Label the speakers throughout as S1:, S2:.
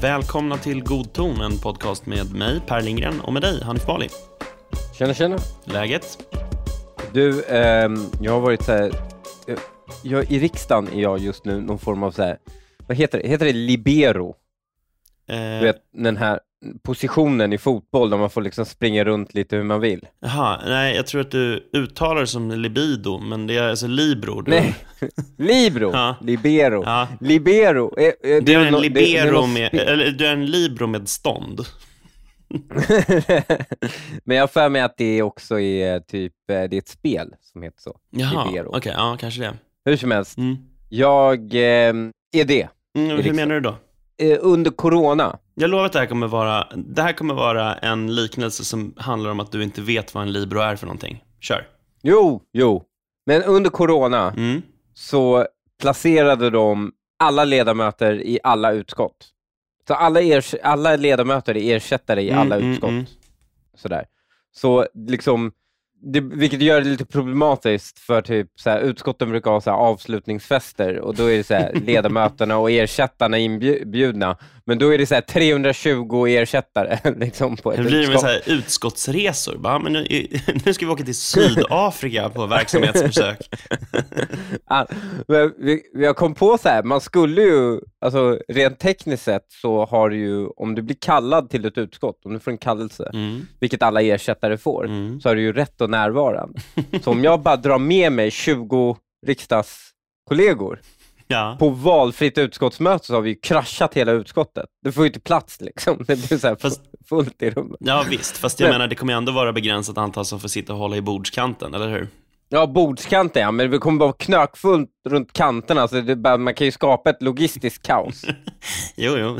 S1: Välkomna till God ton, en podcast med mig, Per Lindgren, och med dig, Hanif Bali.
S2: Tjena, tjena.
S1: Läget?
S2: Du, ehm, jag har varit så här, jag, jag, i riksdagen är jag just nu någon form av så här, vad heter det, heter det libero?
S1: Eh,
S2: Du vet, den här positionen i fotboll där man får liksom springa runt lite hur man vill.
S1: Jaha, nej, jag tror att du uttalar det som libido, men det är alltså libro. Du,
S2: Nej, libero,
S1: Ja.
S2: libero,
S1: Ja.
S2: libero. Är, är
S1: Du är en
S2: det
S1: libero med, eller du är en libro med stånd.
S2: Men jag för mig att det också är typ, eh, det är ett spel som heter så.
S1: Jaha,
S2: Libero.
S1: okej, ja, kanske det.
S2: Hur som helst,
S1: Mm.
S2: jag ehm, är det.
S1: Mm, hur menar du då?
S2: Eh, under corona,
S1: Jag lovar att det här kommer vara, det här kommer vara en liknelse som handlar om att du inte vet vad en libro är för någonting. Kör.
S2: jo, jo, men under corona
S1: Mm.
S2: så placerade de alla ledamöter i alla utskott. Så alla, alla ledamöter är ersättare i
S1: Mm,
S2: alla
S1: mm,
S2: utskott.
S1: mm.
S2: Sådär. Så liksom, det, vilket gör det lite problematiskt för typ så här, utskotten brukar ha så här, avslutningsfester och då är det så här, ledamöterna och ersättarna inbjudna. Men då är det så här, 320 ersättare liksom, på ett
S1: blir det med
S2: utskott.
S1: så här utskottsresor? Bara, men nu, nu ska vi åka till Sydafrika på verksamhetsbesök.
S2: Ja, har kom på så här, man skulle ju, alltså rent tekniskt sett så har du ju, om du blir kallad till ett utskott, om du får en kallelse,
S1: Mm.
S2: vilket alla ersättare får,
S1: Mm.
S2: så har du ju rätt att närvara. Så om jag bara drar med mig 20 riksdagskollegor
S1: Ja.
S2: på valfritt utskottsmöte så har vi ju kraschat hela utskottet. Det får ju inte plats liksom. Det blir så
S1: Fast-
S2: fullt i rummet.
S1: ja, visst. Fast jag
S2: Men-
S1: menar, det kommer ju ändå vara begränsat antal som får sitta och hålla i bordskanten, eller hur?
S2: Ja, bordskanten ja, men det kommer vara knökfullt runt kanterna, så det bara, man kan ju skapa ett logistiskt kaos.
S1: Jo, jo.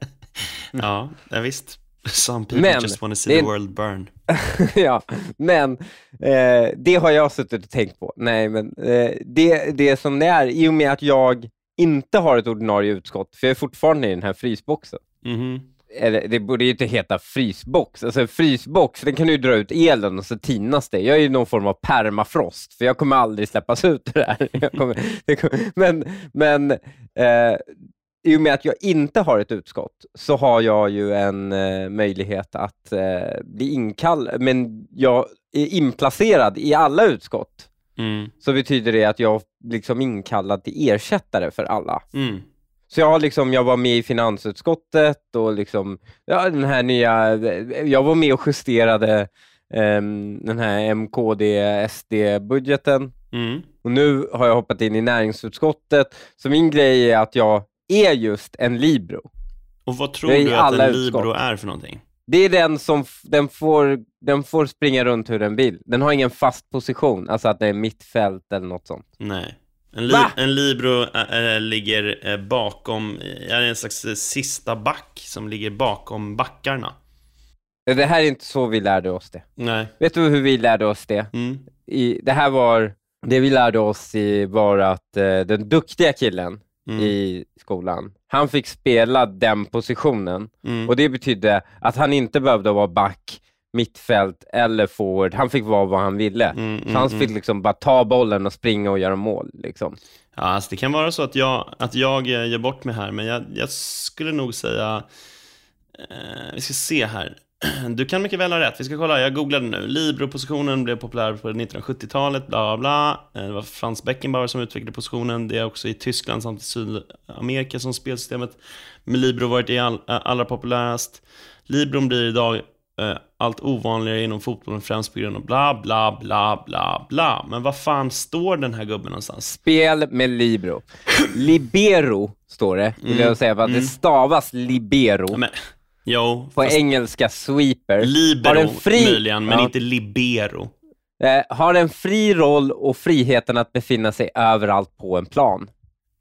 S1: ja, ja, visst. Some people
S2: Men,
S1: just want to see
S2: det
S1: the world burn.
S2: ja, men eh, det har jag suttit och tänkt på. Nej, men eh, det, det som det är, i och med att jag inte har ett ordinarie utskott, för jag är fortfarande i den här frysboxen.
S1: Mhm.
S2: Eller det borde ju inte heta frysbox. Alltså en frysbox, den kan du ju dra ut elen och så tinas det. Jag är ju någon form av permafrost, för jag kommer aldrig släppas ut ur det här. Kommer, kommer, men men eh, i och med att jag inte har ett utskott så har jag ju en eh, möjlighet att eh, bli inkallad, men jag är inplacerad i alla utskott.
S1: Mm.
S2: Så betyder det att jag liksom inkallad till ersättare för alla.
S1: Mm.
S2: Så jag, har liksom, jag var med i finansutskottet och liksom, ja, den här nya, jag var med och justerade ehm, den här MKD-SD-budgeten
S1: Mm.
S2: och nu har jag hoppat in i näringsutskottet. Så min grej är att jag är just en libero.
S1: Och vad tror du att en libro
S2: utskott.
S1: är för någonting?
S2: Det är den som, den får, den får springa runt hur den vill. Den har ingen fast position, alltså att det är mittfält eller något sånt.
S1: Nej. En, li-
S2: Va?
S1: en libro äh, ligger äh, bakom, är en slags äh, sista back som ligger bakom backarna.
S2: Det här är inte så vi lärde oss det.
S1: Nej.
S2: Vet du hur vi lärde oss det?
S1: Mm.
S2: i, det här var, det vi lärde oss i var att den duktiga killen
S1: Mm.
S2: i skolan, han fick spela den positionen
S1: Mm.
S2: och det betydde att han inte behövde vara back, mittfält eller forward. Han fick vara vad han ville.
S1: Mm,
S2: Så
S1: mm,
S2: han
S1: mm.
S2: fick liksom bara ta bollen och springa och göra mål. Liksom.
S1: Ja, alltså det kan vara så att jag, att jag eh, gör bort mig här, men jag, jag skulle nog säga... Eh, vi ska se här. Du kan mycket väl ha rätt. Vi ska kolla, jag googlade nu. Libro-positionen blev populär på 1970-talet, bla bla. Eh, Det var Franz Beckenbauer som utvecklade positionen. Det är också i Tyskland samt i Sydamerika som spelsystemet med Libro varit i all, äh, allra populärast. Libron blir idag eh, allt ovanligare inom fotbollen främst på grund av bla bla bla bla bla. Men vad fan står den här gubben någonstans?
S2: Spel med libero. Libero står det, vill jag säga, för att det stavas libero.
S1: Mm. Men, jo,
S2: på engelska sweeper.
S1: libero
S2: har en fri-
S1: möjligen, men
S2: Ja.
S1: inte libero.
S2: Eh, har en fri roll och friheten att befinna sig överallt på en plan.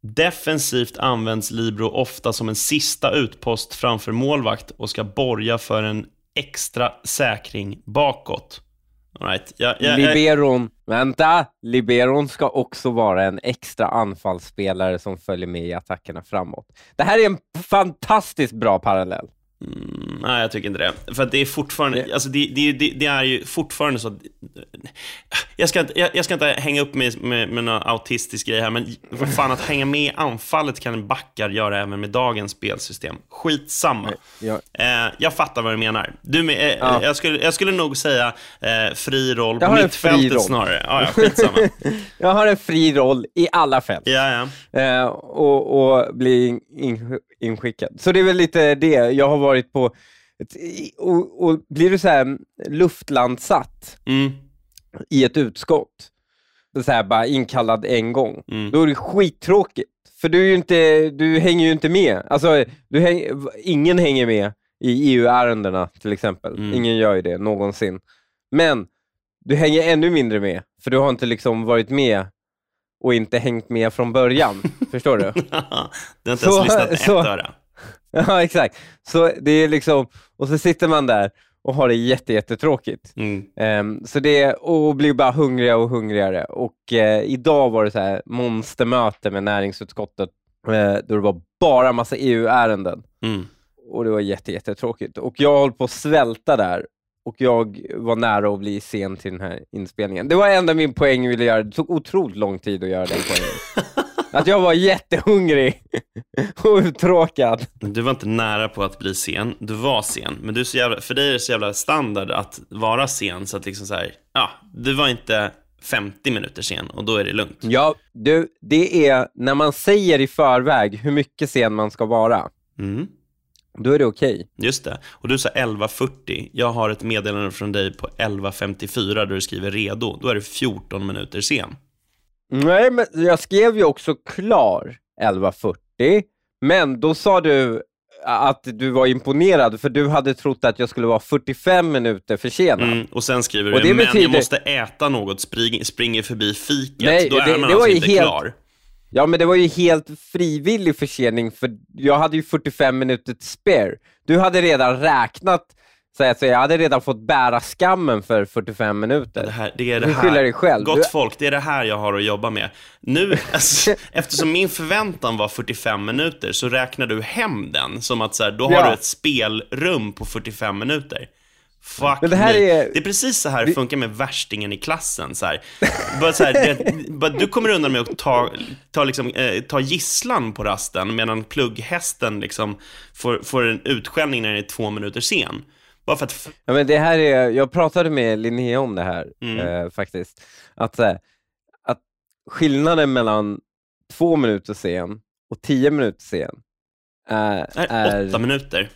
S1: Defensivt används libero ofta som en sista utpost framför målvakt och ska borga för en extra säkring bakåt. All right. jag, jag,
S2: Liberon, vänta, Liberon ska också vara en extra anfallsspelare som följer med i attackerna framåt. Det här är en fantastiskt bra parallell.
S1: Mm, nej, jag tycker inte det. För det är fortfarande, alltså det, det, det, det är ju fortfarande så att, jag ska, inte, jag, jag ska inte hänga upp mig med, med någon autistisk grej här, men vad fan, att hänga med i anfallet kan backar göra även med dagens spelsystem. Skitsamma.
S2: Ja.
S1: Eh, jag fattar vad du menar. Du, med, eh,
S2: Ja.
S1: jag, skulle, jag skulle nog säga eh, fri roll på mittfältet snarare. Ja, ja, skitsamma.
S2: Jag har en fri roll i alla fält.
S1: ja, ja.
S2: eh, och, och bli in, in, inskickad. Så det är väl lite det. Jag har varit på... Och, och blir du så här luftlandsatt
S1: Mm,
S2: i ett utskott, så här bara inkallad en gång,
S1: mm.
S2: då är det skittråkigt. För du, är inte, du hänger ju inte med. Alltså, du häng, ingen hänger med i EU-ärendena till exempel.
S1: Mm.
S2: Ingen gör ju det någonsin. Men du hänger ännu mindre med, för du har inte liksom varit med och inte hängt med från början. Förstår du?
S1: du har inte
S2: Så-
S1: ens lyssnat
S2: så-
S1: ett öra.
S2: Ja, exakt. Så det är liksom, och så sitter man där och har det jätte, jättetråkigt.
S1: Mm.
S2: Ehm, så det, och blir bara hungrigare och hungrigare. Och eh, idag var det så här monstermöte med näringsutskottet eh, då det var bara massa EU-ärenden.
S1: Mm.
S2: Och det var jätte, jättetråkigt. Och jag höll på att svälta där och jag var nära att bli sen till den här inspelningen. Det var enda min poäng ville göra. Det tog otroligt lång tid att göra den poängen. Att jag var jättehungrig och uttråkad.
S1: Du var inte nära på att bli sen, du var sen. Men du så jävla, för dig är det så jävla standard att vara sen, så att liksom så här, ja, du var inte 50 minuter sen och då är det lugnt.
S2: Ja, du, det är när man säger i förväg hur mycket sen man ska vara,
S1: Mm.
S2: då är det okej.
S1: Just det. Och du sa 11.40. Jag har ett meddelande från dig på 11.54 där du skriver redo. Då är det 14 minuter sen.
S2: Nej, men jag skrev ju också klar 11.40, men då sa du att du var imponerad för du hade trott att jag skulle vara 45 minuter försenad.
S1: Mm. Och sen skriver
S2: Och
S1: du,
S2: det
S1: men jag
S2: betyder-
S1: måste äta något, spring, springer förbi fiket.
S2: Nej,
S1: då är
S2: det-
S1: man
S2: det var
S1: alltså inte
S2: helt-
S1: klar.
S2: Ja, men det var ju helt frivillig försening för jag hade ju 45 minuter spare. Du hade redan räknat, så säga, jag hade redan fått bära skammen för 45 minuter.
S1: Det, här, det är det
S2: Du skyller dig själv.
S1: Gott folk, det är det här jag har att jobba med. Nu, alltså, eftersom min förväntan var 45 minuter, så räknar du hem den som att så här, då har
S2: Ja.
S1: du ett spelrum på 45 minuter. Fuck
S2: Men det här
S1: me.
S2: är-
S1: det är precis så här det funkar med värstingen i klassen. Så här. Bara så här, det, bara, du kommer undan med att ta, ta, liksom, eh, ta gisslan på rasten, medan plugghästen liksom får, får en utskällning när den är två minuter sen. Bara för att...
S2: Ja, men det här är, jag pratade med Linnea om det här
S1: Mm.
S2: eh, faktiskt. Att, att skillnaden mellan två minuter sen och tio minuter sen är... Är
S1: åtta minuter.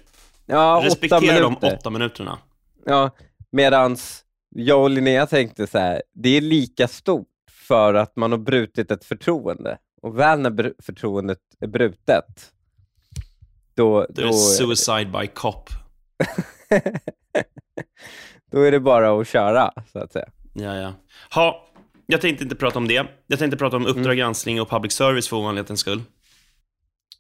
S2: ja, åtta
S1: Respektera de
S2: minuter.
S1: åtta minuterna.
S2: Ja, medans jag och Linnea tänkte så här, det är lika stort för att man har brutit ett förtroende. Och väl när förtroendet är brutet, då,
S1: Det är
S2: då,
S1: suicide by cop.
S2: då är det bara att köra, så att säga.
S1: Ja, ja. Ha, jag tänkte inte prata om det. Jag tänkte prata om
S2: Mm.
S1: Uppdrag granskning och public service för ovanlighetens skull.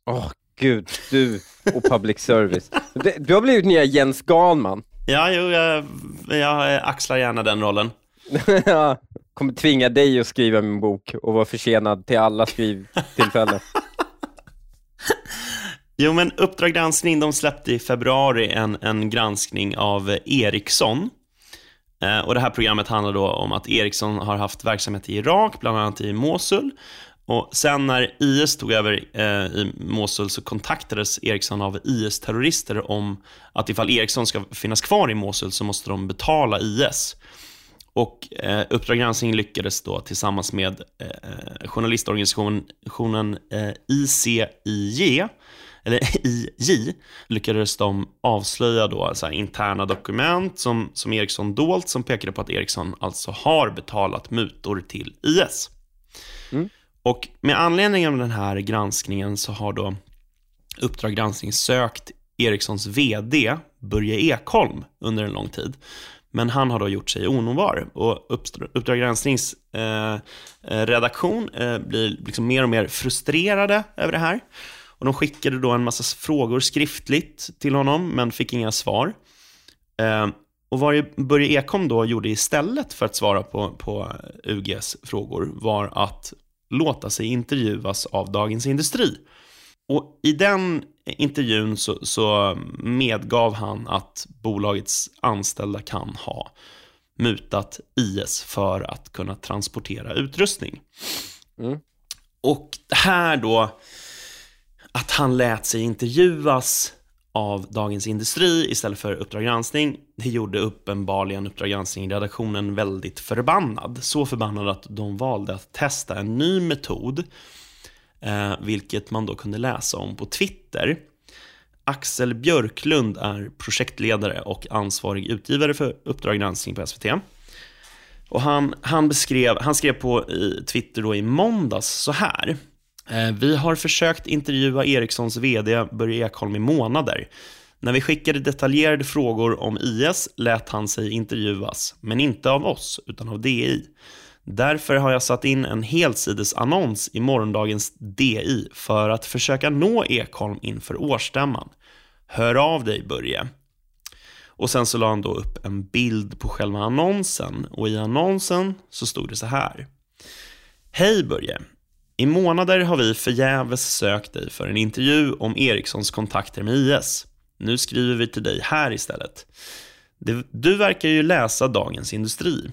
S2: Åh, gud, du och public service. Du, du har blivit nya Jens Ganman.
S1: Ja, jo, jag, jag axlar gärna den rollen.
S2: Jag kommer tvinga dig att skriva min bok och vara försenad till alla skrivtillfällen.
S1: Jo, men Uppdrag granskning, de släppte i februari en, en granskning av Ericsson. Eh, och det här programmet handlar då om att Ericsson har haft verksamhet i Irak, bland annat i Mosul. Och sen när IS tog över eh, i Mosul så kontaktades Ericsson av IS-terrorister om att ifall Ericsson ska finnas kvar i Mosul så måste de betala IS. Och eh, Uppdrag granskning lyckades då tillsammans med eh, eh journalistorganisationen eh, ICIJ, eller IJ, lyckades de avslöja då så interna dokument som, som Ericsson dolt som pekade på att Ericsson alltså har betalat mutor till IS.
S2: Mm.
S1: Och med anledning av den här granskningen så har då Uppdrag granskning sökt Ericssons VD Börje Ekholm under en lång tid. Men han har då gjort sig onåbar och Uppdra- Uppdrag gransknings eh, eh, redaktion eh, blir liksom mer och mer frustrerade över det här. Och de skickade då en massa frågor skriftligt till honom, men fick inga svar. Eh, och vad Börje Ekholm då gjorde istället för att svara på, på UGs frågor var att låta sig intervjuas av Dagens Industri. Och i den intervjun så, så medgav han att bolagets anställda kan ha mutat IS för att kunna transportera utrustning.
S2: Mm.
S1: Och här då, att han lät sig intervjuas av Dagens Industri istället för Uppdrag granskning, det gjorde uppenbarligen Uppdrag granskning-redaktionen väldigt förbannad. Så förbannad att de valde att testa en ny metod, eh, vilket man då kunde läsa om på Twitter. Axel Björklund är projektledare och ansvarig utgivare för Uppdrag granskning på SVT. Och han, han, beskrev, han skrev på Twitter då i måndags så här. Eh, vi har försökt intervjua Ericssons vd Börje Ekholm i månader. När vi skickade detaljerade frågor om IS lät han sig intervjuas, men inte av oss, utan av DI. Därför har jag satt in en helsidesannons i morgondagens DI för att försöka nå Ekholm inför årsstämman. Hör av dig, Börje. Och sen så la han då upp en bild på själva annonsen och i annonsen så stod det så här. Hej Börje! I månader har vi förgäves sökt dig för en intervju om Ericssons kontakter med IS. Nu skriver vi till dig här istället. Du verkar ju läsa Dagens Industri.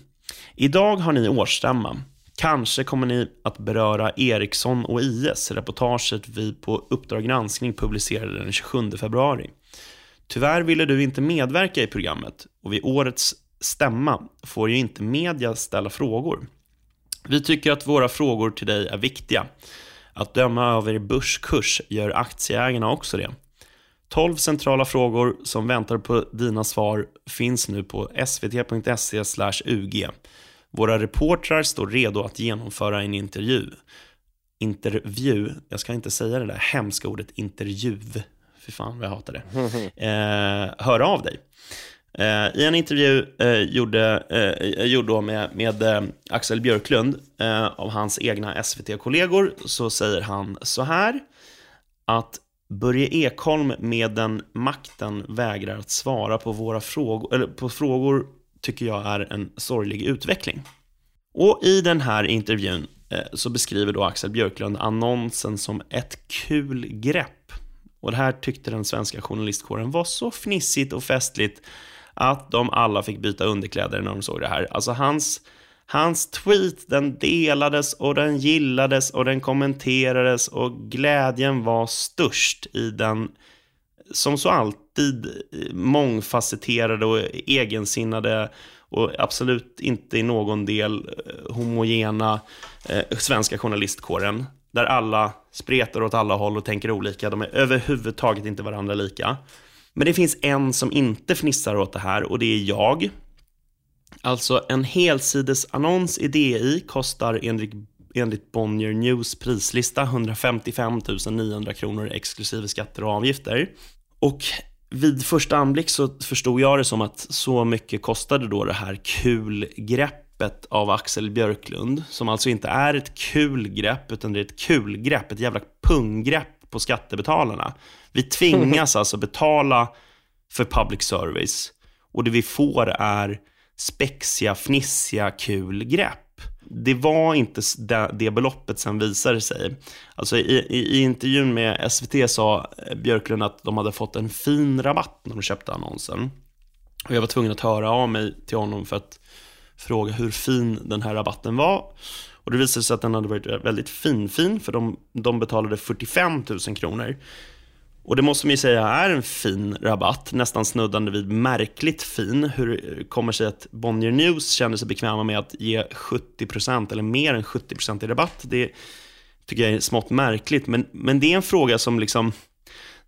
S1: Idag har ni årsstämma. Kanske kommer ni att beröra Ericsson och IS, reportaget vi på Uppdrag granskning publicerade den 27 februari. Tyvärr ville du inte medverka i programmet och vid årets stämma får ju inte media ställa frågor. Vi tycker att våra frågor till dig är viktiga. Att döma av er börskurs gör aktieägarna också det. 12 centrala frågor som väntar på dina svar finns nu på svt.se ug. Våra reportrar står redo att genomföra en intervju. Intervju, jag ska inte säga det där hemska ordet intervju. Fy fan vad jag hatar det. Eh, hör av dig. Eh, I en intervju eh, gjorde, eh, eh gjorde med, med eh, Axel Björklund eh, av hans egna SVT-kollegor så säger han så här att Börje Ekholm med den makten vägrar att svara på våra frågor, eller på frågor tycker jag är en sorglig utveckling. Och i den här intervjun eh, så beskriver då Axel Björklund annonsen som ett kul grepp. Och det här tyckte den svenska journalistkåren var så fnissigt och festligt att de alla fick byta underkläder när de såg det här. Alltså hans, hans tweet, den delades och den gillades och den kommenterades och glädjen var störst i den, som så alltid, eh, mångfacetterade och egensinnade och absolut inte i någon del eh, homogena eh, svenska journalistkåren. Där alla spretar åt alla håll och tänker olika. De är överhuvudtaget inte varandra lika. Men det finns en som inte fnissar åt det här och det är jag. Alltså en helsidesannons i DI kostar enligt, enligt Bonnier News prislista 155 900 kronor exklusive skatter och avgifter. Och vid första anblick så förstod jag det som att så mycket kostade då det här kulgreppet av Axel Björklund, som alltså inte är ett kul grepp, utan det är ett kulgrepp, ett jävla punggrepp på skattebetalarna. Vi tvingas alltså betala för public service och det vi får är spexiga, fnissiga, kul grepp. Det var inte det, det beloppet sen visade sig. Alltså i, i, i, intervjun med SVT sa Björklund att de hade fått en fin rabatt när de köpte annonsen. Och jag var tvungen att höra av mig till honom för att fråga hur fin den här rabatten var. Och det visade sig att den hade varit väldigt fin, fin för de, de betalade 45 000 kronor. Och det måste man ju säga är en fin rabatt, nästan snuddande vid märkligt fin. Hur kommer sig att Bonnier News känner sig bekväma med att ge 70% eller mer än 70% i rabatt? Det tycker jag är smått märkligt, men, men det är en fråga som liksom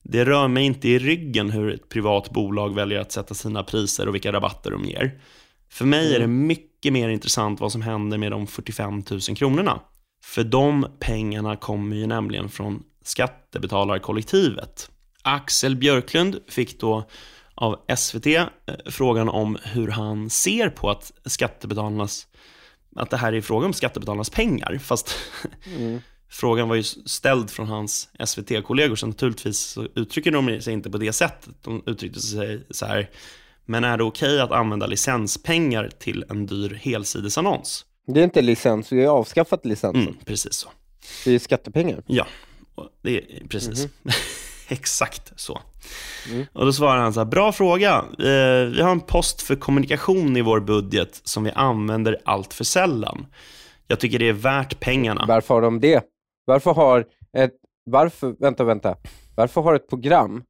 S1: det rör mig inte i ryggen hur ett privat bolag väljer att sätta sina priser och vilka rabatter de ger. För mig är det mm. mycket mer intressant vad som händer med de 45 000 kronorna. För de pengarna kommer ju nämligen från skattebetalarkollektivet. Axel Björklund fick då av SVT eh, frågan om hur han ser på att skattebetalarnas att det här är fråga om skattebetalarnas pengar, fast mm. frågan var ju ställd från hans SVT-kollegor, så naturligtvis uttrycker de sig inte på det sättet. De uttryckte sig så här, men är det okej okay att använda licenspengar till en dyr helsidesannons?
S2: Det är inte licens, vi har avskaffat licensen. Mm,
S1: precis så.
S2: Det är skattepengar.
S1: Ja, det är precis. Exakt så.
S2: Mm.
S1: Och då svarar han så här, bra fråga. Eh, vi har en post för kommunikation i vår budget som vi använder allt för sällan. Jag tycker det är värt pengarna.
S2: Varför har de det? Varför har ett, varför, vänta, vänta. Varför har ett program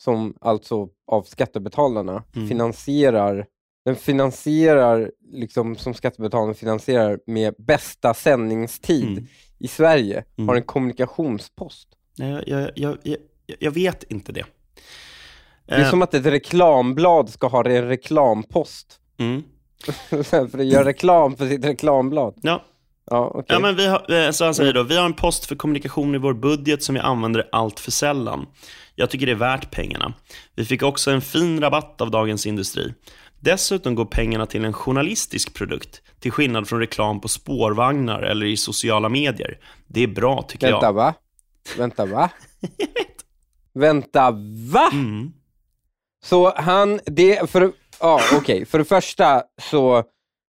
S2: som alltså av skattebetalarna
S1: Mm.
S2: finansierar, den finansierar, liksom som skattebetalarna finansierar med bästa sändningstid
S1: Mm.
S2: i Sverige,
S1: Mm.
S2: har en kommunikationspost.
S1: Nej, jag, jag, jag, jag, vet inte det.
S2: Det är
S1: Eh,
S2: som att ett reklamblad ska ha en reklampost.
S1: mm.
S2: för att göra reklam för sitt reklamblad.
S1: Ja,
S2: Ja, okej.
S1: Ja, men vi har, eh, så han säger då, vi har en post för kommunikation i vår budget som vi använder allt för sällan. Jag tycker det är värt pengarna. Vi fick också en fin rabatt av Dagens Industri. Dessutom går pengarna till en journalistisk produkt, till skillnad från reklam på spårvagnar eller i sociala medier. Det är bra, tycker
S2: Vänta,
S1: jag.
S2: va? Vänta, va? Vänta, va?
S1: Mm.
S2: Så han, det, för, ja okej, för det första så,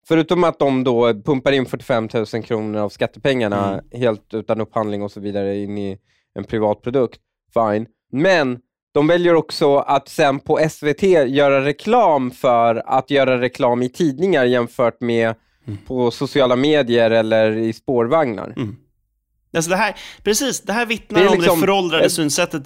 S2: förutom att de då pumpar in 45 000 kronor av skattepengarna
S1: Mm.
S2: helt utan upphandling och så vidare in i en privat produkt, fine. Men de väljer också att sen på SVT göra reklam för att göra reklam i tidningar jämfört med
S1: Mm.
S2: på sociala medier eller i spårvagnar.
S1: Mm. Alltså det här, precis, det här vittnar
S2: Det
S1: om
S2: liksom
S1: det föråldrade
S2: ett-
S1: synsättet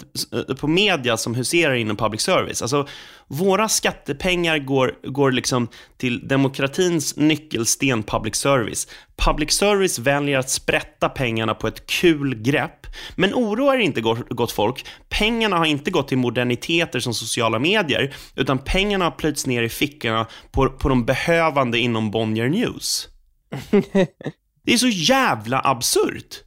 S1: eh, på media som huserar inom public service. Alltså, våra skattepengar går, går liksom till demokratins nyckelsten public service. Public service väljer att sprätta pengarna på ett kul grepp. Men oroa er inte gott, folk, pengarna har inte gått till moderniteter som sociala medier, utan pengarna har plöjts ner i fickorna på, på de behövande inom Bonnier News. Det är så jävla absurt.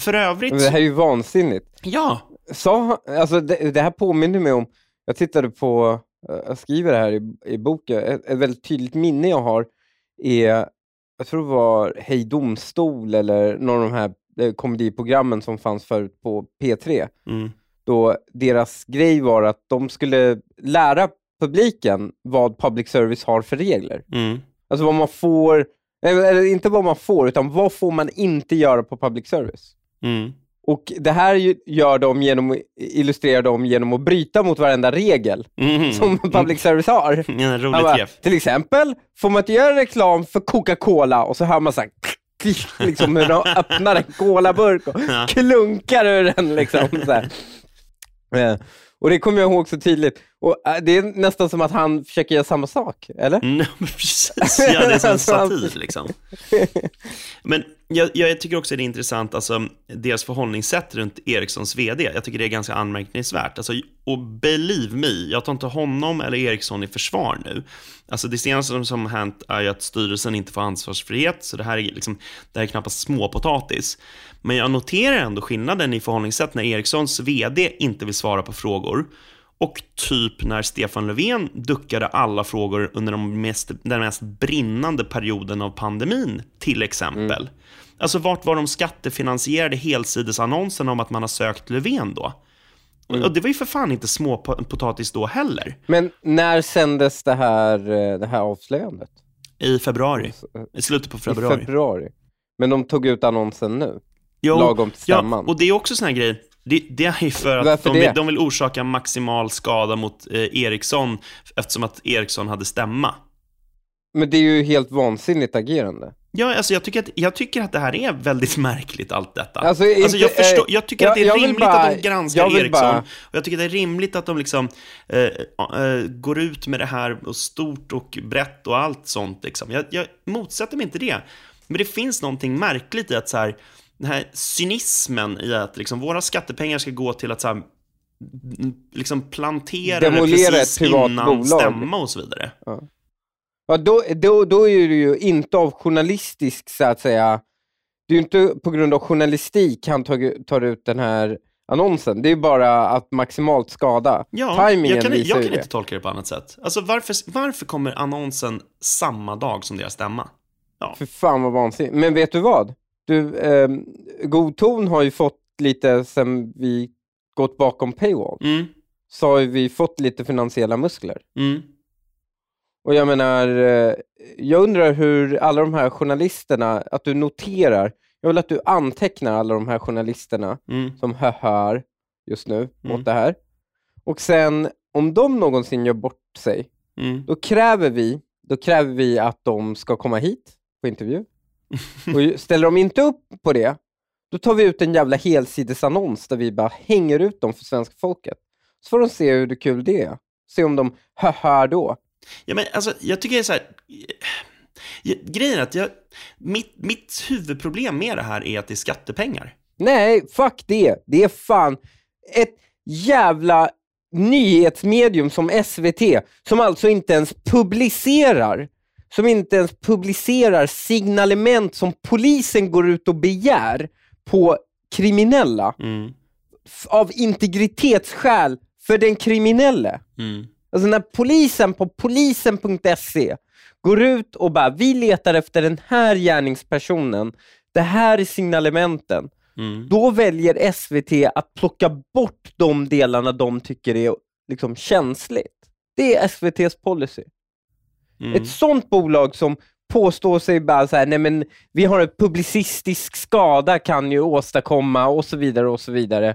S1: För övrigt...
S2: Men Det här är ju vansinnigt.
S1: Ja.
S2: Sa, alltså det, det här påminner mig om, jag tittade på, jag skriver det här i, i boken, ett, ett väldigt tydligt minne jag har är, jag tror det var Hej Domstol eller någon av de här komediprogrammen som fanns förut på P3.
S1: Mm.
S2: Då deras grej var att de skulle lära publiken vad public service har för regler.
S1: Mm.
S2: Alltså vad man får, eller inte vad man får, utan vad får man inte göra på public service.
S1: Mm.
S2: Och det här gör de genom, illustrerar de genom att bryta mot varenda regel
S1: Mm.
S2: som public service har.
S1: En
S2: Han
S1: rolig
S2: bara, till exempel får man inte göra reklam för Coca-Cola och så hör man så här, liksom hur de öppnar en colaburk och klunkar ur den. Liksom, så här. Eh, Och det kommer jag ihåg så tydligt. Och eh, Det är nästan som att han försöker göra samma sak, eller?
S1: Mm, precis, ja, det är som en satir liksom. Men jag, jag tycker också det är intressant, alltså, deras förhållningssätt runt Ericssons vd. Jag tycker det är ganska anmärkningsvärt. Alltså, och believe me, jag tar inte honom eller Ericsson i försvar nu. Alltså, det senaste som- som har hänt är ju att styrelsen inte får ansvarsfrihet, så det här är, liksom, det här är knappast småpotatis. Men jag noterar ändå skillnaden i förhållningssätt när Ericssons vd inte vill svara på frågor och typ när Stefan Löfven duckade alla frågor under de mest, den mest brinnande perioden av pandemin, till exempel. Alltså, vart var de skattefinansierade helsidesannonserna om att man har sökt Löfven då? Och- Och det var ju för fan inte småpotatis då heller.
S2: Men när sändes det här, eh, det här avslöjandet?
S1: I februari.
S2: eh,
S1: I slutet på
S2: I
S1: februari.
S2: februari. Men de tog ut annonsen nu?
S1: Jo,
S2: lagom till stämman.
S1: Ja, och det är också sån här grej. Det, det är för att
S2: Varför
S1: de
S2: det?
S1: de vill orsaka maximal skada mot eh, Ericsson eftersom att Ericsson hade stämma.
S2: Men det är ju helt vansinnigt agerande.
S1: Ja, alltså jag tycker, att, jag tycker att det här är väldigt märkligt, allt detta.
S2: Alltså,
S1: Alltså,
S2: inte-
S1: jag, förstår,
S2: eh,
S1: jag tycker
S2: jag-
S1: att det är
S2: jag
S1: rimligt
S2: bara-
S1: att de granskar
S2: jag vill
S1: Ericsson.
S2: bara-
S1: Och jag tycker det är rimligt att de liksom eh, eh, går ut med det här och stort och brett och allt sånt. Liksom. Jag, jag motsätter mig inte det. Men det finns någonting märkligt i att så här, den här cynismen i att liksom, våra skattepengar ska gå till att så här, liksom plantera det
S2: Demolera
S1: precis
S2: ett privat
S1: innan
S2: bolag.
S1: stämma och så vidare.
S2: Ja, då, då, då är det ju inte av journalistisk, så att säga, det är ju inte på grund av journalistik han tar, tar ut den här annonsen. Det är bara att maximalt skada.
S1: Ja,
S2: Timingen
S1: jag kan, jag kan
S2: det.
S1: inte tolka det på annat sätt. Alltså varför, varför kommer annonsen samma dag som deras stämma?
S2: För fan vad vansinnigt. Men vet du vad? Du, eh, God ton har ju fått lite, sen vi gått bakom paywall,
S1: Mm,
S2: så har vi fått lite finansiella muskler.
S1: mm.
S2: Och jag menar, eh, jag undrar hur alla de här journalisterna, att du noterar Jag vill att du antecknar alla de här journalisterna
S1: Mm.
S2: som hör just nu
S1: Mm.
S2: åt det här. Och sen, om de någonsin gör bort sig,
S1: Mm.
S2: då kräver vi, då kräver vi att de ska komma hit på intervju. Och ställer de inte upp på det, då tar vi ut en jävla helsidesannons där vi bara hänger ut dem för svenska folket. Så får de se hur kul det är. Se om de hör då.
S1: Ja, men alltså, jag tycker det är så här... Ja, Grejen är att jag, mitt, mitt huvudproblem med det här är att det är skattepengar.
S2: Nej, fuck det. Det är fan ett jävla nyhetsmedium som SVT, som alltså inte ens publicerar, som inte ens publicerar signalement som polisen går ut och begär på kriminella
S1: Mm.
S2: av integritetsskäl för den kriminelle.
S1: Mm.
S2: Alltså när polisen på polisen.se går ut och bara, vi letar efter den här gärningspersonen, det här är signalementen.
S1: Mm.
S2: Då väljer SVT att plocka bort de delarna de tycker är liksom känsligt. Det är SVTs policy.
S1: Mm.
S2: Ett sånt bolag som påstår sig bara så här, nej men vi har en publicistisk skada kan ju åstadkomma och så vidare och så vidare.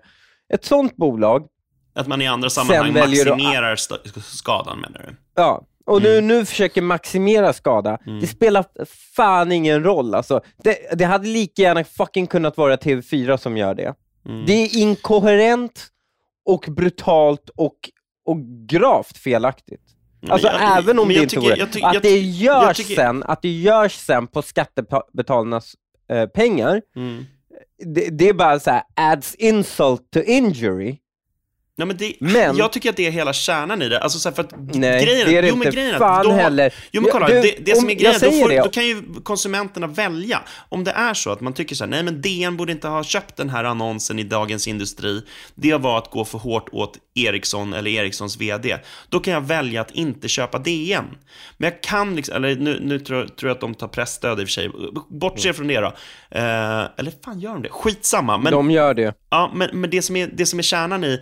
S2: Ett sånt bolag,
S1: Att man i andra sammanhang
S2: du-
S1: maximerar st- skadan, menar du?
S2: ja, och nu, nu försöker maximera skada. Det spelar fan ingen roll alltså. Det, det hade lika gärna fucking kunnat vara TV4 som gör det.
S1: Mm.
S2: Det är inkoherent och brutalt och, och gravt felaktigt. Alltså
S1: jag-
S2: även om det inte
S1: tycker-
S2: vore.
S1: jag tycker-
S2: att det görs
S1: tycker-
S2: sen, att det görs sen på skattebetalarnas eh, pengar,
S1: Mm.
S2: det, det är bara så här adds insult to injury.
S1: Ja, men det,
S2: Men-
S1: jag tycker att det är hela kärnan i det. Alltså, så här, för att
S2: Nej,
S1: grejen,
S2: det är det
S1: jo, men
S2: inte.
S1: grejen
S2: Fan
S1: då
S2: heller.
S1: Jo, men kolla,
S2: du,
S1: det, det som
S2: om-
S1: är grejen, då, får, då kan ju konsumenterna välja. Om det är så att man tycker så här, nej men DN borde inte ha köpt den här annonsen i Dagens Industri, det var att gå för hårt åt Ericsson eller Ericssons VD, då kan jag välja att inte köpa DN. Men jag kan liksom, eller nu, nu tror, tror jag att de tar pressstöd i och för sig, bortse från det då. Eh, eller fan gör de det? Skitsamma. Men,
S2: De gör det.
S1: Ja, men, men det, som är, det som är kärnan i,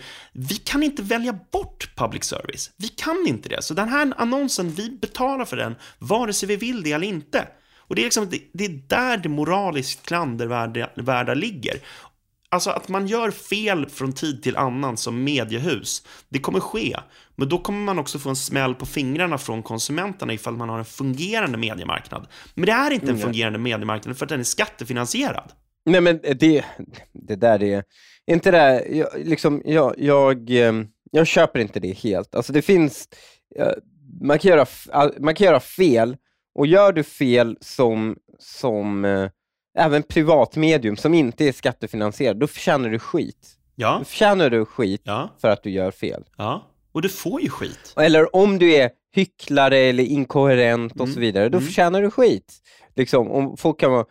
S1: vi kan inte välja bort public service. Vi kan inte det. Så den här annonsen, vi betalar för den, vare sig vi vill det eller inte. Och det är, liksom, det, det är där det moraliskt klandervärda värda ligger. Alltså att man gör fel från tid till annan som mediehus, det kommer ske. Men då kommer man också få en smäll på fingrarna från konsumenterna ifall man har en fungerande mediemarknad. Men det är inte en fungerande mediemarknad för att den är skattefinansierad.
S2: Nej men det, det där är, inte det, jag, liksom, jag, jag, ehm, jag köper inte det helt. Alltså det finns, eh, man kan göra, man kan göra fel och gör du fel som, som eh, även privatmedium som inte är skattefinansierad, då förtjänar du skit.
S1: Ja,
S2: Då förtjänar du skit
S1: ja,
S2: för att du gör fel.
S1: ja. Och du får ju skit.
S2: Eller om du är hycklare eller inkoherent och
S1: Mm,
S2: så vidare, då
S1: mm.
S2: förtjänar du skit. Liksom, om folk kan vara...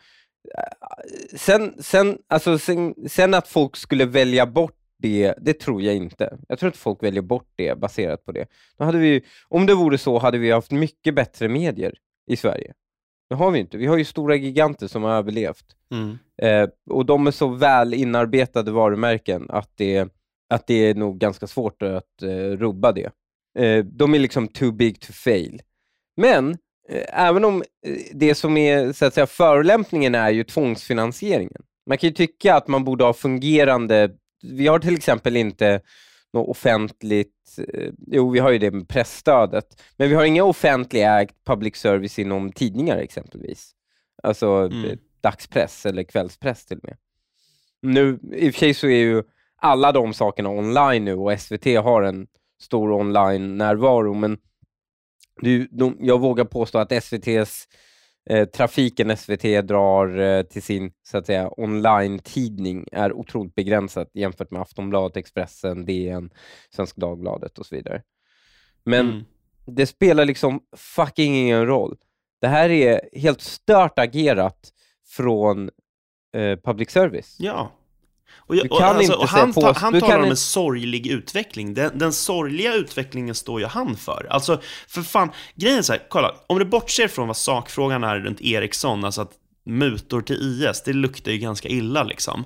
S2: Sen, sen, alltså, sen, sen att folk skulle välja bort det, det tror jag inte. Jag tror inte folk väljer bort det baserat på det. Då hade vi, om det vore så hade vi haft mycket bättre medier i Sverige. Det har vi inte. Vi har ju stora giganter som har överlevt.
S1: Mm.
S2: Eh, och de är så väl inarbetade varumärken att det, att det är nog ganska svårt att eh, rubba det. Eh, de är liksom too big to fail. Men eh, även om eh, det som är så att säga, förolämpningen är ju tvångsfinansieringen. Man kan ju tycka att man borde ha fungerande, vi har till exempel inte något offentligt, eh, jo vi har ju det med pressstödet, men vi har inga offentligt ägt public service inom tidningar exempelvis. Alltså
S1: Mm.
S2: eh, dagspress eller kvällspress till och med. Nu, i och för sig så är ju alla de sakerna online nu och SVT har en stor online-närvaro, men du, de, jag vågar påstå att SVTs eh, trafiken SVT drar eh, till sin så att säga online-tidning är otroligt begränsat jämfört med Aftonbladet, Expressen, DN, Svenska Dagbladet och så vidare. Men
S1: Mm.
S2: det spelar liksom fucking ingen roll. Det här är helt stört agerat från eh, public service.
S1: Ja. Och, jag,
S2: Du kan
S1: alltså,
S2: inte
S1: han,
S2: säga
S1: ta,
S2: på-
S1: han talar om
S2: inte-
S1: en sorglig utveckling. Den, den sorgliga utvecklingen står ju han för. Alltså, för fan, grejen är så här, kolla, om du bortser från vad sakfrågan är runt Ericsson, alltså att mutor till IS, det luktar ju ganska illa liksom.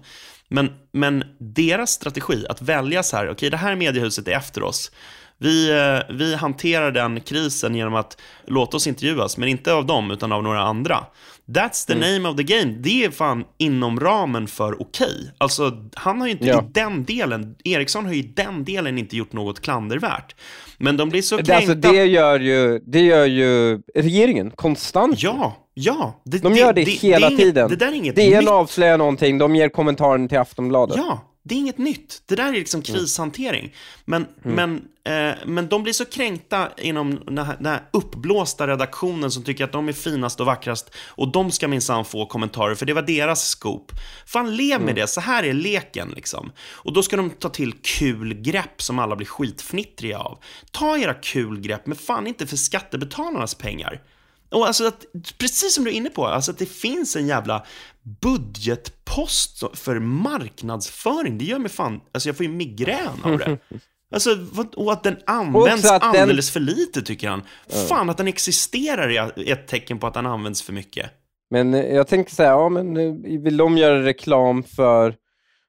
S1: Men, men deras strategi, att välja så här, okej det här mediehuset är efter oss, Vi, eh, vi hanterar den krisen genom att låta oss intervjuas, men inte av dem, utan av några andra. That's the
S2: Mm.
S1: name of the game. Det är fan inom ramen för okej. Alltså, han har ju inte
S2: Ja.
S1: i den delen, Eriksson har ju i den delen inte gjort något klandervärt. Men de blir så
S2: Det,
S1: kränkta.
S2: alltså, det, gör ju, det gör ju regeringen konstant.
S1: Ja, ja. Det,
S2: De gör det, hela
S1: är inget,
S2: tiden.
S1: Det där är inget
S2: DN
S1: nytt.
S2: avslöjar någonting, de ger kommentaren till Aftonbladet.
S1: Ja, det är inget nytt. Det där är liksom
S2: Mm.
S1: krishantering. Men, men, eh, men de blir så kränkta inom den här, den här uppblåsta redaktionen som tycker att de är finast och vackrast och de ska minsann få kommentarer för det var deras scoop. Fan, lev
S2: Mm.
S1: med det. Så här är leken liksom. Och då ska de ta till kul grepp som alla blir skitfnittriga av. Ta era kul grepp, men fan inte för skattebetalarnas pengar. Och alltså att, precis som du är inne på, alltså att det finns en jävla budgetpost för marknadsföring. Det gör mig fan, alltså jag får ju migrän av det. Alltså, och att den används
S2: att den-
S1: alldeles för lite tycker han. Fan, att den existerar är ett tecken på att den används för mycket.
S2: Men eh, jag tänker så här, ja men eh, vill de göra reklam för...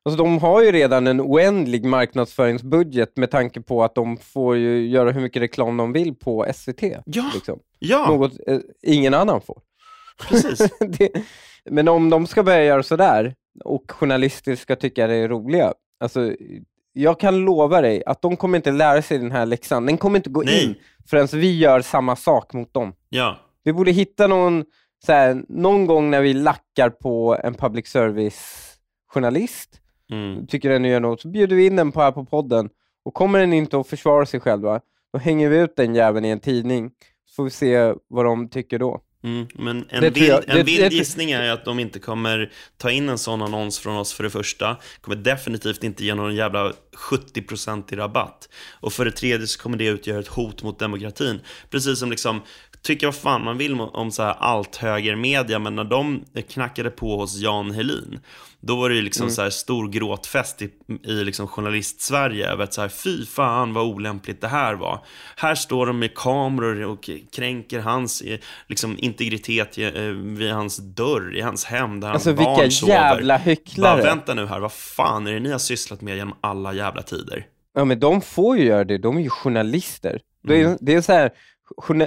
S2: Alltså de har ju redan en oändlig marknadsföringsbudget med tanke på att de får ju göra hur mycket reklam de vill på SVT.
S1: Ja,
S2: Liksom.
S1: ja,
S2: Något eh, ingen annan får.
S1: precis.
S2: det, men om de ska börja göra sådär och journalister ska tycka det är roliga, alltså jag kan lova dig att de kommer inte lära sig den här läxan. Den kommer inte gå
S1: Nej.
S2: in förrän vi gör samma sak mot dem.
S1: Ja,
S2: Vi borde hitta någon, så här, någon gång när vi lackar på en public service-journalist,
S1: mm.
S2: tycker den gör något, så bjuder vi in den på här på podden. Och kommer den inte att försvara sig själv, va? då hänger vi ut den jäveln i en tidning, så får vi se vad de tycker då.
S1: Mm, men en vild,
S2: jag-
S1: en
S2: det-
S1: vild
S2: det-
S1: gissning är att de inte kommer ta in en sån annons från oss för det första. Kommer definitivt inte ge någon jävla 70% i rabatt. Och för det tredje så kommer det utgöra ett hot mot demokratin. Precis som liksom, tycka vad fan man vill om- så här allt högermedia, men när de knackade på hos Jan Helin, då var det ju liksom
S2: Mm.
S1: så här stor gråtfest i, i liksom journalist-Sverige över att så här, fy fan vad olämpligt det här var. Här står de med kameror och kränker hans eh, liksom, integritet eh, vid hans dörr, i hans hem där
S2: Alltså
S1: hans barn
S2: vilka
S1: sover.
S2: jävla
S1: Bara,
S2: hycklare!
S1: vänta nu här, vad fan är det ni har sysslat med genom alla jävla tider?
S2: Ja, men de får ju göra det. De är ju journalister. Det,
S1: Mm.
S2: är, det, är så här,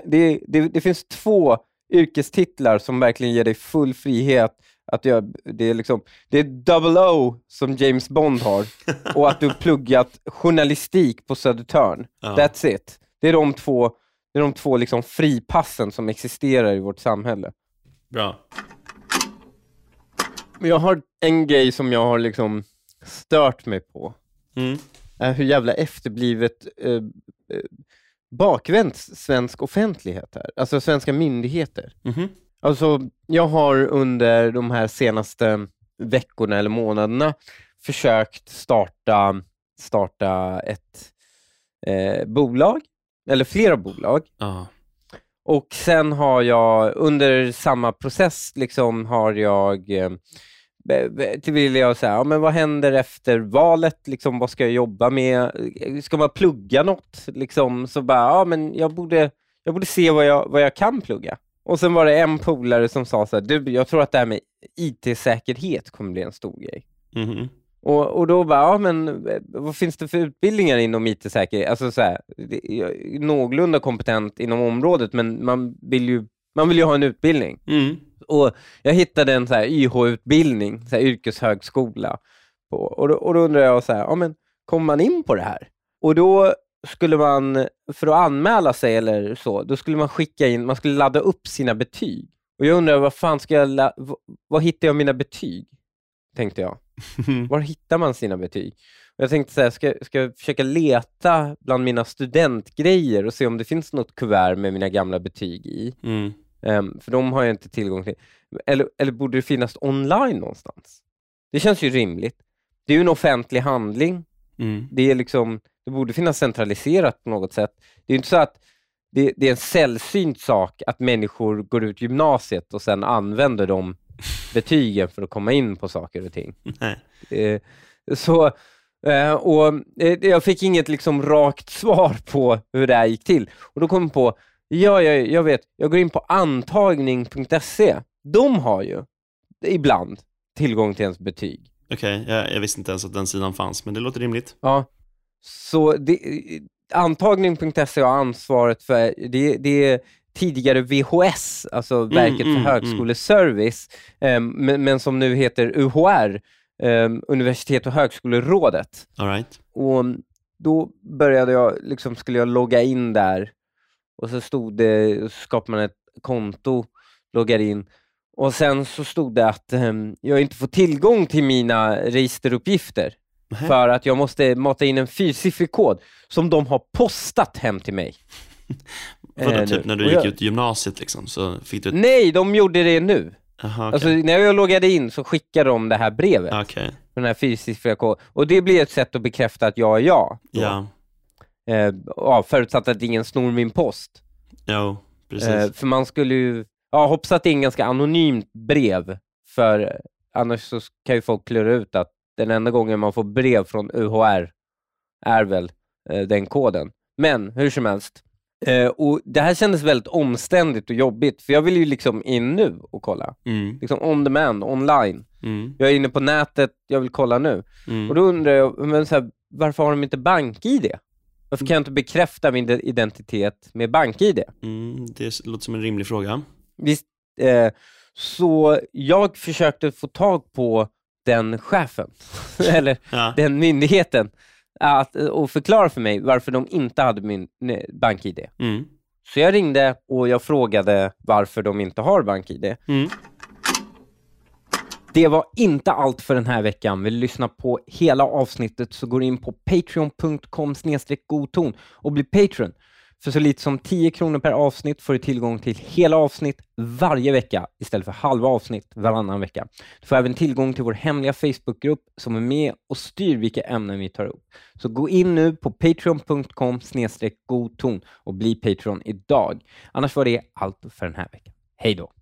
S2: det, det, det finns två yrkestitlar som verkligen ger dig full frihet att göra, det är liksom, det är double O som James Bond har och att du pluggat journalistik på Södertörn.
S1: Ja.
S2: That's it. Det är de två, det är de två liksom fripassen som existerar i vårt samhälle.
S1: Bra.
S2: Men jag har en grej som jag har liksom stört mig på.
S1: Mm.
S2: hur jävla efterblivet eh, eh, bakvänt svensk offentlighet är. Alltså svenska myndigheter.
S1: Mhm.
S2: Alltså, jag har under de här senaste veckorna eller månaderna försökt starta, starta ett eh, bolag, eller flera bolag.
S1: Ja.
S2: Och sen har jag under samma process liksom har jag eh, till vill jag säga, ja, men vad händer efter valet? Liksom, vad ska jag jobba med? Ska man plugga något? Liksom, så bara, ja men jag borde, jag borde se vad jag, vad jag kan plugga. Och sen var det en polare som sa så här, du, jag tror att det här med IT-säkerhet kommer bli en stor grej.
S1: Mhm.
S2: Och, och då bara, ja men vad finns det för utbildningar inom IT-säkerhet? Alltså så här, det- jag är någorlunda kompetent inom området, men man vill ju, man vill ju ha en utbildning.
S1: Mm.
S2: Och jag hittade en så här YH-utbildning, så här yrkeshögskola. På, och, då, och då undrar jag, så här, ja, men kommer man in på det här? Och då skulle man, för att anmäla sig eller så, då skulle man skicka in, man skulle ladda upp sina betyg. Och jag undrar, vad fan ska jag, la, v- var hittar jag mina betyg? Tänkte jag. Var hittar man sina betyg? Jag tänkte så här, ska, ska jag försöka leta bland mina studentgrejer och se om det finns något kuvert med mina gamla betyg i.
S1: Mm.
S2: Ehm, för de har jag inte tillgång till. Eller, eller borde det finnas online någonstans? Det känns ju rimligt. Det är ju en offentlig handling.
S1: Mm.
S2: Det, är liksom, det borde finnas centraliserat på något sätt. Det är ju inte så att det, det är en sällsynt sak att människor går ut gymnasiet och sen använder de betygen för att komma in på saker och ting.
S1: Nej.
S2: Eh, så, eh, och eh, jag fick inget liksom rakt svar på hur det här gick till. Och då kom jag på, ja, jag, jag vet, jag går in på antagning.se. De har ju ibland tillgång till ens betyg.
S1: Okej, jag, jag visste inte ens att den sidan fanns, men det låter rimligt.
S2: Ja. Så det, antagning.se har ansvaret för, det, det är tidigare VHS, alltså Verket
S1: mm,
S2: för
S1: mm.
S2: högskoleservice, eh, men, men som nu heter UHR, eh, Universitet och högskolerådet.
S1: All right.
S2: Och då började jag, liksom skulle jag logga in där och så stod det, så skapade man ett konto, loggar in och sen så stod det att ehm, jag inte får tillgång till mina registeruppgifter
S1: Nähä.
S2: för att jag måste mata in en fyrsiffrig kod som de har postat hem till mig.
S1: Vadå,
S2: Eh,
S1: typ när du gick
S2: jag-
S1: ut gymnasiet liksom, så fick du ett...
S2: Nej, de gjorde det nu.
S1: Jaha, okej.
S2: Alltså, när jag loggade in så skickade de det här brevet,
S1: Okej,
S2: den här fyrsiffriga koden. Och det blir ett sätt att bekräfta att jag är jag. då.
S1: ja.
S2: Eh, ja, förutsatt att ingen snor min post.
S1: Jo, precis.
S2: Eh, för man skulle ju, ja, hoppas att det är en ganska anonymt brev, för annars så kan ju folk klura ut att den enda gången man får brev från UHR är väl eh, den koden. Men hur som helst, eh, och det här kändes väldigt omständigt och jobbigt, för jag vill ju liksom in nu och kolla.
S1: Mm,
S2: Liksom on demand, online.
S1: mm,
S2: Jag är inne på nätet, jag vill kolla nu.
S1: mm.
S2: Och då undrar jag, men så här, varför har de inte bank-id? Varför kan jag inte bekräfta min identitet med bank-id?
S1: Mm, det låter som en rimlig fråga.
S2: Visst, eh, så jag försökte få tag på den chefen, eller
S1: Ja,
S2: den myndigheten, att, och förklara för mig varför de inte hade min bank-id.
S1: mm,
S2: Så jag ringde och jag frågade varför de inte har bank-id.
S1: mm.
S2: Det var inte allt för den här veckan. Vill du lyssna på hela avsnittet så går in på patreon.com godton och bli Patreon. För så lite som 10 kronor per avsnitt får du tillgång till hela avsnitt varje vecka istället för halva avsnitt varannan vecka. Du får även tillgång till vår hemliga Facebookgrupp som är med och styr vilka ämnen vi tar upp. Så gå in nu på patreon.com godton och bli Patreon idag. Annars var det allt för den här veckan. Hej då!